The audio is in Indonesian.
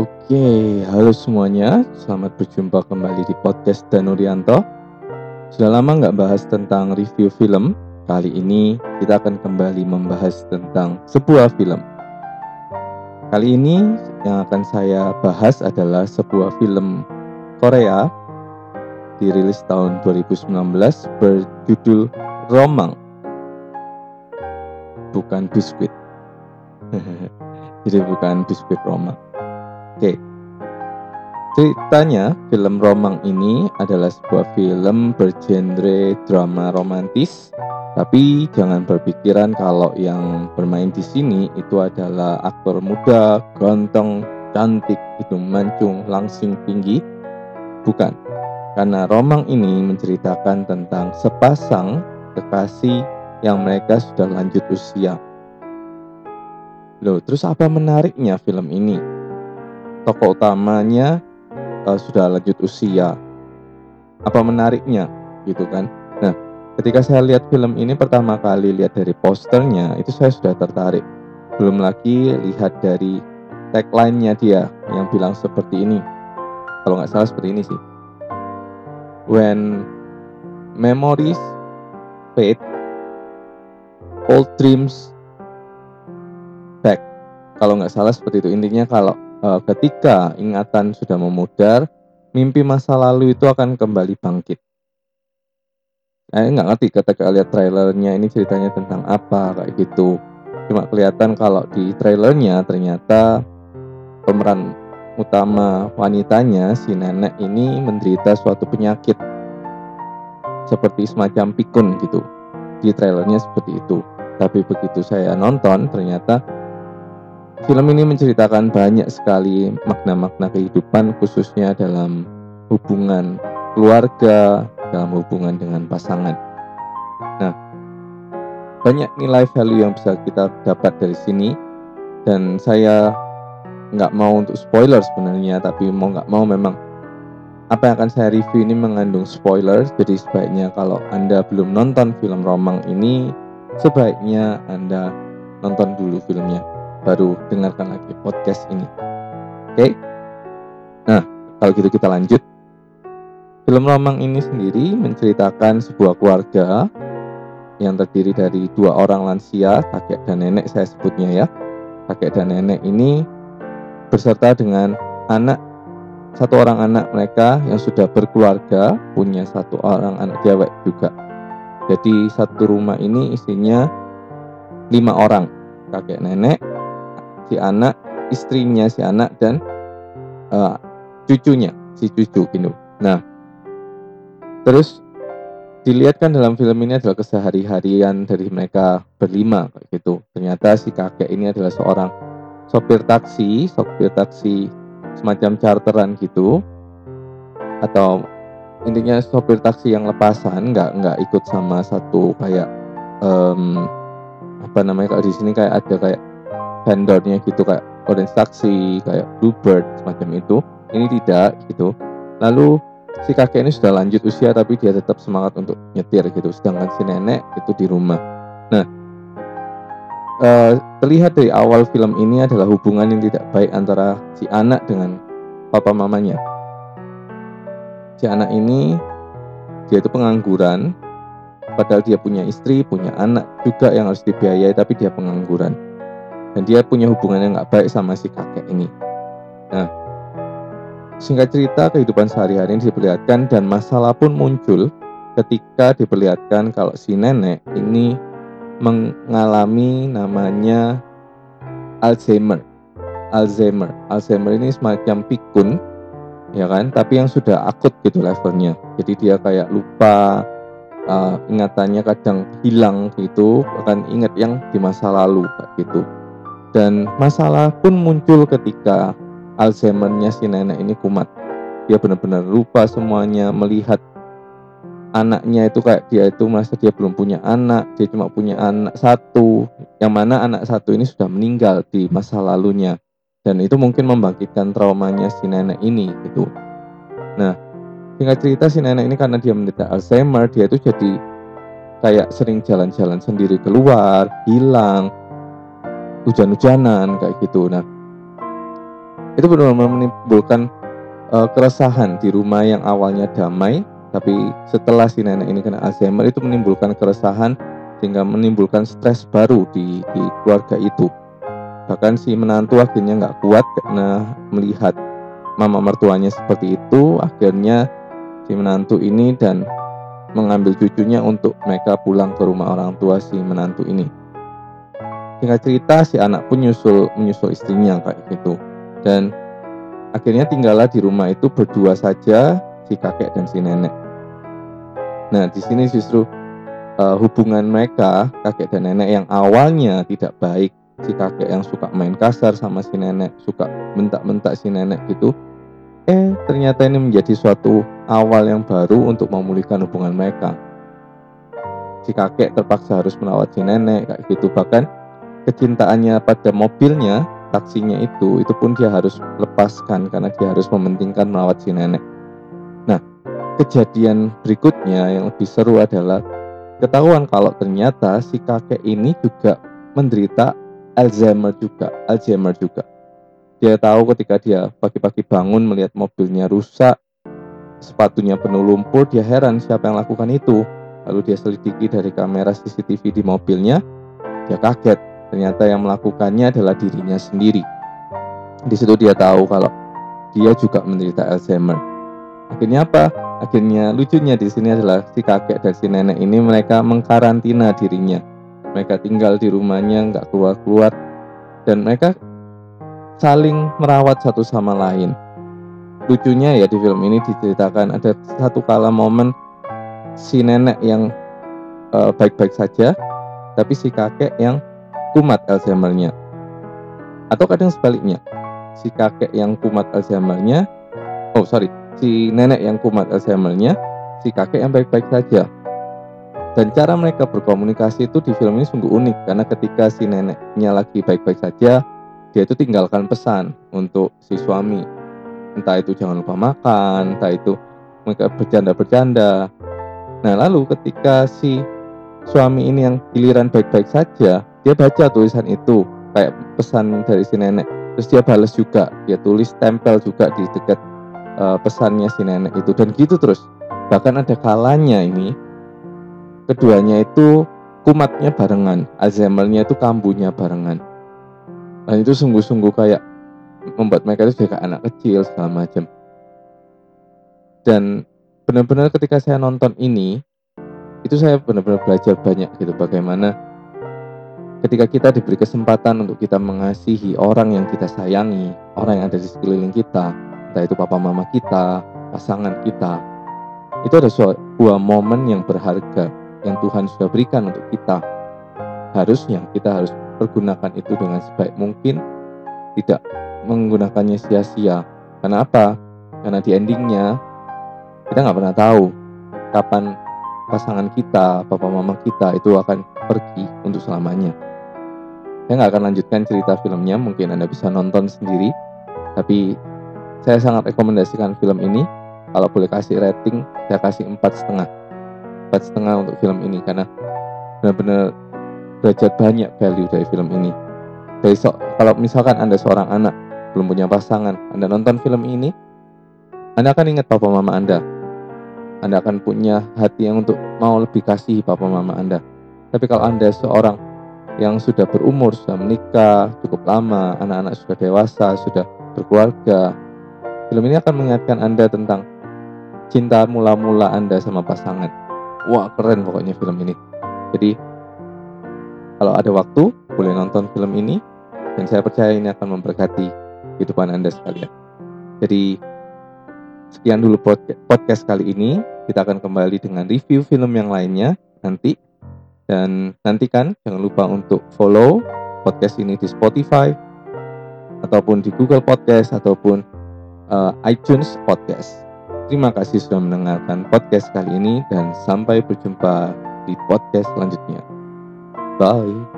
Oke, halo semuanya. Selamat berjumpa kembali di podcast Danurianto. Sudah lama nggak bahas tentang review film. Kali ini kita akan kembali membahas tentang sebuah film. Kali ini yang akan saya bahas adalah sebuah film Korea dirilis tahun 2019 berjudul Romang. Bukan biskuit. Jadi bukan biskuit Romang. Oke. Ceritanya, film Romang ini adalah sebuah film bergenre drama romantis, tapi jangan berpikiran kalau yang bermain di sini itu adalah aktor muda, ganteng, cantik, hidung mancung, langsing tinggi. Bukan. Karena Romang ini menceritakan tentang sepasang kekasih yang mereka sudah lanjut usia. Loh, terus apa menariknya film ini? Tokoh utamanya uh, sudah lanjut usia. Apa menariknya gitu kan? Nah, ketika saya lihat film ini pertama kali lihat dari posternya itu saya sudah tertarik. Belum lagi lihat dari tagline-nya dia yang bilang seperti ini. Kalau nggak salah seperti ini sih. When memories fade, old dreams back. Kalau nggak salah seperti itu. Intinya kalau uh, ketika ingatan sudah memudar, mimpi masa lalu itu akan kembali bangkit. Saya nggak ngerti ketika lihat trailernya ini ceritanya tentang apa kayak gitu. Cuma kelihatan kalau di trailernya ternyata pemeran utama wanitanya si nenek ini menderita suatu penyakit seperti semacam pikun gitu. Di trailernya seperti itu. Tapi begitu saya nonton ternyata Film ini menceritakan banyak sekali makna-makna kehidupan khususnya dalam hubungan keluarga, dalam hubungan dengan pasangan. Nah, banyak nilai value yang bisa kita dapat dari sini dan saya nggak mau untuk spoiler sebenarnya tapi mau nggak mau memang apa yang akan saya review ini mengandung spoiler jadi sebaiknya kalau anda belum nonton film Romang ini sebaiknya anda nonton dulu filmnya baru dengarkan lagi podcast ini. Oke? Okay? Nah, kalau gitu kita lanjut. Film Romang ini sendiri menceritakan sebuah keluarga yang terdiri dari dua orang lansia, kakek dan nenek saya sebutnya ya. Kakek dan nenek ini beserta dengan anak satu orang anak mereka yang sudah berkeluarga, punya satu orang anak cewek juga. Jadi satu rumah ini isinya lima orang, kakek nenek, si anak, istrinya si anak dan uh, cucunya, si cucu gitu. Nah, terus dilihat kan dalam film ini adalah kesehari-harian dari mereka berlima gitu. Ternyata si kakek ini adalah seorang sopir taksi, sopir taksi semacam charteran gitu, atau intinya sopir taksi yang lepasan, nggak nggak ikut sama satu kayak um, apa namanya kalau di sini kayak ada kayak vendornya gitu kayak Orange Taxi, kayak Bluebird semacam itu. Ini tidak gitu. Lalu si kakek ini sudah lanjut usia tapi dia tetap semangat untuk nyetir gitu. Sedangkan si nenek itu di rumah. Nah, uh, terlihat dari awal film ini adalah hubungan yang tidak baik antara si anak dengan papa mamanya. Si anak ini dia itu pengangguran, padahal dia punya istri, punya anak juga yang harus dibiayai, tapi dia pengangguran dan dia punya hubungan yang nggak baik sama si kakek ini. Nah, singkat cerita kehidupan sehari-hari ini diperlihatkan dan masalah pun muncul ketika diperlihatkan kalau si nenek ini mengalami namanya Alzheimer. Alzheimer. Alzheimer ini semacam pikun, ya kan? Tapi yang sudah akut gitu levelnya. Jadi dia kayak lupa, uh, ingatannya kadang hilang gitu, akan ingat yang di masa lalu gitu. Dan masalah pun muncul ketika Alzheimer-nya si nenek ini kumat. Dia benar-benar lupa semuanya, melihat anaknya itu kayak dia itu merasa dia belum punya anak, dia cuma punya anak satu, yang mana anak satu ini sudah meninggal di masa lalunya. Dan itu mungkin membangkitkan traumanya si nenek ini gitu. Nah, singkat cerita si nenek ini karena dia menderita Alzheimer, dia itu jadi kayak sering jalan-jalan sendiri keluar, hilang, hujan-hujanan kayak gitu. Nah, itu benar-benar menimbulkan uh, keresahan di rumah yang awalnya damai tapi setelah si nenek ini kena Alzheimer itu menimbulkan keresahan sehingga menimbulkan stres baru di, di keluarga itu. Bahkan si menantu akhirnya nggak kuat karena melihat mama mertuanya seperti itu. Akhirnya si menantu ini dan mengambil cucunya untuk mereka pulang ke rumah orang tua si menantu ini singkat cerita si anak pun nyusul menyusul istrinya kayak gitu dan akhirnya tinggallah di rumah itu berdua saja si kakek dan si nenek. Nah, di sini justru uh, hubungan mereka kakek dan nenek yang awalnya tidak baik, si kakek yang suka main kasar sama si nenek, suka bentak-bentak si nenek gitu. Eh, ternyata ini menjadi suatu awal yang baru untuk memulihkan hubungan mereka. Si kakek terpaksa harus merawat si nenek kayak gitu bahkan kecintaannya pada mobilnya taksinya itu itu pun dia harus lepaskan karena dia harus mementingkan merawat si nenek. Nah, kejadian berikutnya yang lebih seru adalah ketahuan kalau ternyata si kakek ini juga menderita Alzheimer juga, Alzheimer juga. Dia tahu ketika dia pagi-pagi bangun melihat mobilnya rusak, sepatunya penuh lumpur, dia heran siapa yang lakukan itu. Lalu dia selidiki dari kamera CCTV di mobilnya, dia kaget Ternyata yang melakukannya adalah dirinya sendiri. Di situ dia tahu kalau dia juga menderita Alzheimer. Akhirnya apa? Akhirnya lucunya di sini adalah si kakek dan si nenek ini mereka mengkarantina dirinya. Mereka tinggal di rumahnya, nggak keluar-keluar, dan mereka saling merawat satu sama lain. Lucunya ya di film ini diceritakan ada satu kala momen si nenek yang eh, baik-baik uh, saja, tapi si kakek yang kumat Alzheimer-nya. Atau kadang sebaliknya, si kakek yang kumat Alzheimer-nya, oh sorry, si nenek yang kumat Alzheimer-nya, si kakek yang baik-baik saja. Dan cara mereka berkomunikasi itu di film ini sungguh unik karena ketika si neneknya lagi baik-baik saja, dia itu tinggalkan pesan untuk si suami. Entah itu jangan lupa makan, entah itu mereka bercanda-bercanda. Nah lalu ketika si suami ini yang giliran baik-baik saja, dia baca tulisan itu kayak pesan dari si nenek. Terus dia balas juga dia tulis tempel juga di dekat uh, pesannya si nenek itu. Dan gitu terus. Bahkan ada kalanya ini keduanya itu kumatnya barengan Alzheimernya itu kambuhnya barengan. Dan itu sungguh-sungguh kayak membuat mereka itu kayak anak kecil segala macam. Dan benar-benar ketika saya nonton ini itu saya benar-benar belajar banyak gitu bagaimana ketika kita diberi kesempatan untuk kita mengasihi orang yang kita sayangi, orang yang ada di sekeliling kita, entah itu papa mama kita, pasangan kita, itu ada sebuah momen yang berharga yang Tuhan sudah berikan untuk kita. Harusnya kita harus pergunakan itu dengan sebaik mungkin, tidak menggunakannya sia-sia. Karena apa? Karena di endingnya kita nggak pernah tahu kapan pasangan kita, papa mama kita itu akan pergi untuk selamanya. Saya nggak akan lanjutkan cerita filmnya, mungkin Anda bisa nonton sendiri. Tapi saya sangat rekomendasikan film ini. Kalau boleh kasih rating, saya kasih empat setengah. Empat setengah untuk film ini karena benar-benar belajar banyak value dari film ini. Dari kalau misalkan Anda seorang anak belum punya pasangan, Anda nonton film ini, Anda akan ingat papa mama Anda. Anda akan punya hati yang untuk mau lebih kasih papa mama Anda. Tapi kalau Anda seorang yang sudah berumur, sudah menikah cukup lama, anak-anak sudah dewasa, sudah berkeluarga. Film ini akan mengingatkan Anda tentang cinta mula-mula Anda sama pasangan. Wah, keren pokoknya film ini. Jadi, kalau ada waktu, boleh nonton film ini, dan saya percaya ini akan memberkati kehidupan Anda sekalian. Jadi, sekian dulu podcast kali ini. Kita akan kembali dengan review film yang lainnya nanti dan nantikan jangan lupa untuk follow podcast ini di Spotify ataupun di Google Podcast ataupun uh, iTunes Podcast. Terima kasih sudah mendengarkan podcast kali ini dan sampai berjumpa di podcast selanjutnya. Bye.